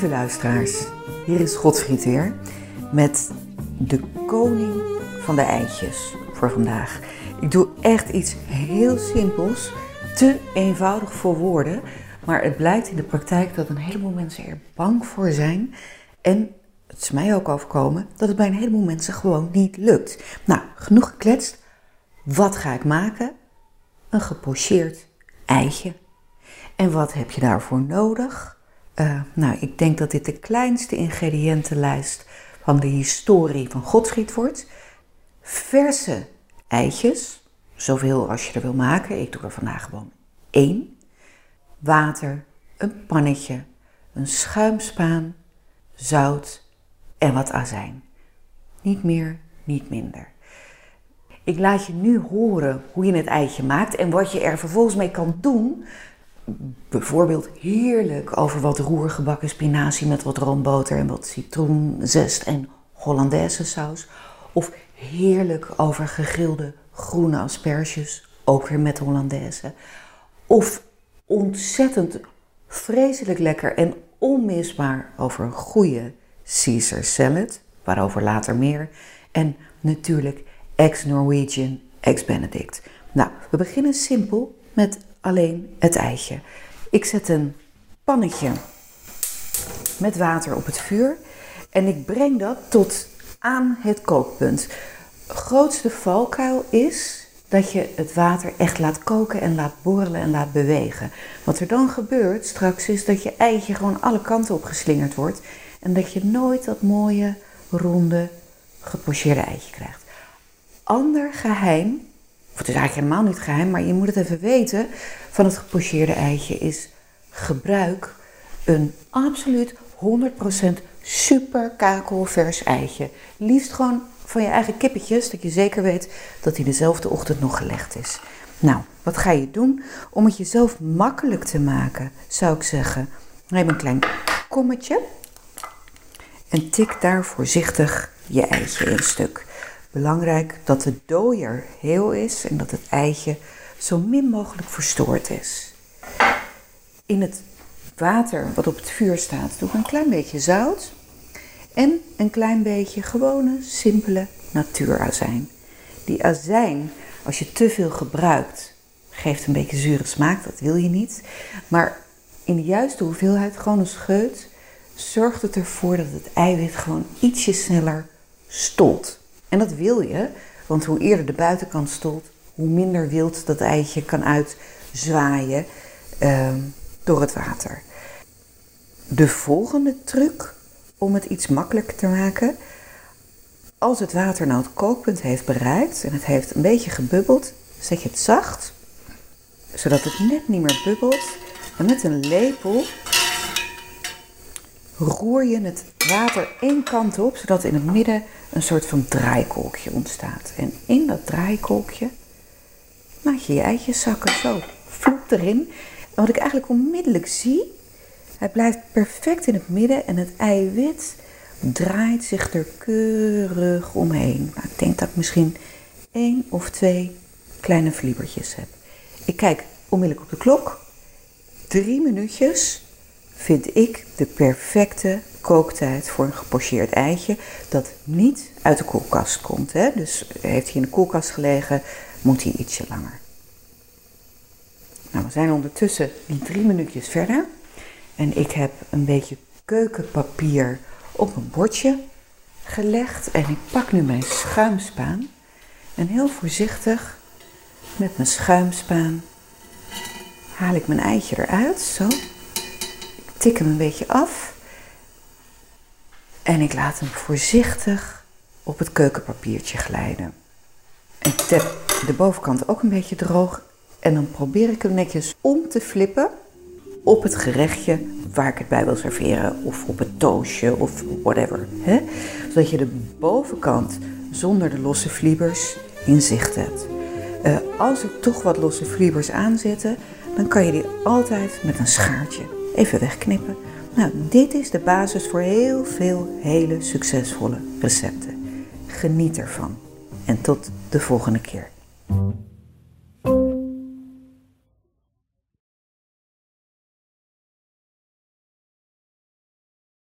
luisteraars. Hier is Godfried weer met de koning van de eitjes voor vandaag. Ik doe echt iets heel simpels, te eenvoudig voor woorden, maar het blijkt in de praktijk dat een heleboel mensen er bang voor zijn en het is mij ook overkomen dat het bij een heleboel mensen gewoon niet lukt. Nou, genoeg gekletst. Wat ga ik maken? Een gepocheerd eitje. En wat heb je daarvoor nodig? Uh, nou, ik denk dat dit de kleinste ingrediëntenlijst van de historie van Godfried wordt. Verse eitjes, zoveel als je er wil maken. Ik doe er vandaag gewoon één. Water, een pannetje, een schuimspaan, zout en wat azijn. Niet meer, niet minder. Ik laat je nu horen hoe je het eitje maakt en wat je er vervolgens mee kan doen bijvoorbeeld heerlijk over wat roergebakken spinazie met wat roomboter en wat citroenzest en Hollandaise saus. Of heerlijk over gegrilde groene asperges, ook weer met Hollandaise. Of ontzettend vreselijk lekker en onmisbaar over een goede Caesar salad, waarover later meer. En natuurlijk ex-Norwegian, ex-Benedict. Nou, we beginnen simpel met alleen het eitje. Ik zet een pannetje met water op het vuur en ik breng dat tot aan het kookpunt. Grootste valkuil is dat je het water echt laat koken en laat borrelen en laat bewegen. Wat er dan gebeurt straks is dat je eitje gewoon alle kanten op geslingerd wordt en dat je nooit dat mooie, ronde, gepocheerde eitje krijgt. Ander geheim het is eigenlijk helemaal niet geheim, maar je moet het even weten, van het gepocheerde eitje is gebruik een absoluut 100% super kakelvers eitje. Liefst gewoon van je eigen kippetjes, dat je zeker weet dat die dezelfde ochtend nog gelegd is. Nou, wat ga je doen? Om het jezelf makkelijk te maken, zou ik zeggen, neem een klein kommetje en tik daar voorzichtig je eitje in stuk. Belangrijk dat de dooier heel is en dat het eitje zo min mogelijk verstoord is. In het water wat op het vuur staat doe ik een klein beetje zout en een klein beetje gewone, simpele natuurazijn. Die azijn, als je te veel gebruikt, geeft een beetje zure smaak, dat wil je niet. Maar in de juiste hoeveelheid, gewoon een scheut, zorgt het ervoor dat het eiwit gewoon ietsje sneller stolt. En dat wil je, want hoe eerder de buitenkant stolt, hoe minder wild dat eitje kan uitzwaaien uh, door het water. De volgende truc om het iets makkelijker te maken. Als het water nou het kookpunt heeft bereikt en het heeft een beetje gebubbeld, zet je het zacht, zodat het net niet meer bubbelt. En met een lepel roer je het water één kant op, zodat in het midden een soort van draaikolkje ontstaat. En in dat draaikolkje laat je je eitjes zakken, zo, vloep erin. En wat ik eigenlijk onmiddellijk zie, hij blijft perfect in het midden en het eiwit draait zich er keurig omheen. Nou, ik denk dat ik misschien één of twee kleine vliebertjes heb. Ik kijk onmiddellijk op de klok. Drie minuutjes vind ik de perfecte kooktijd voor een gepocheerd eitje dat niet uit de koelkast komt. Hè? Dus heeft hij in de koelkast gelegen, moet hij ietsje langer. Nou, we zijn ondertussen drie minuutjes verder en ik heb een beetje keukenpapier op een bordje gelegd en ik pak nu mijn schuimspaan en heel voorzichtig met mijn schuimspaan haal ik mijn eitje eruit, zo. Ik tik hem een beetje af en ik laat hem voorzichtig op het keukenpapiertje glijden. En tap de bovenkant ook een beetje droog. En dan probeer ik hem netjes om te flippen op het gerechtje waar ik het bij wil serveren. Of op het toastje of whatever. Hè? Zodat je de bovenkant zonder de losse vliebers in zicht hebt. Uh, als er toch wat losse vliebers aan zitten, dan kan je die altijd met een schaartje even wegknippen. Nou, dit is de basis voor heel veel hele succesvolle recepten. Geniet ervan en tot de volgende keer.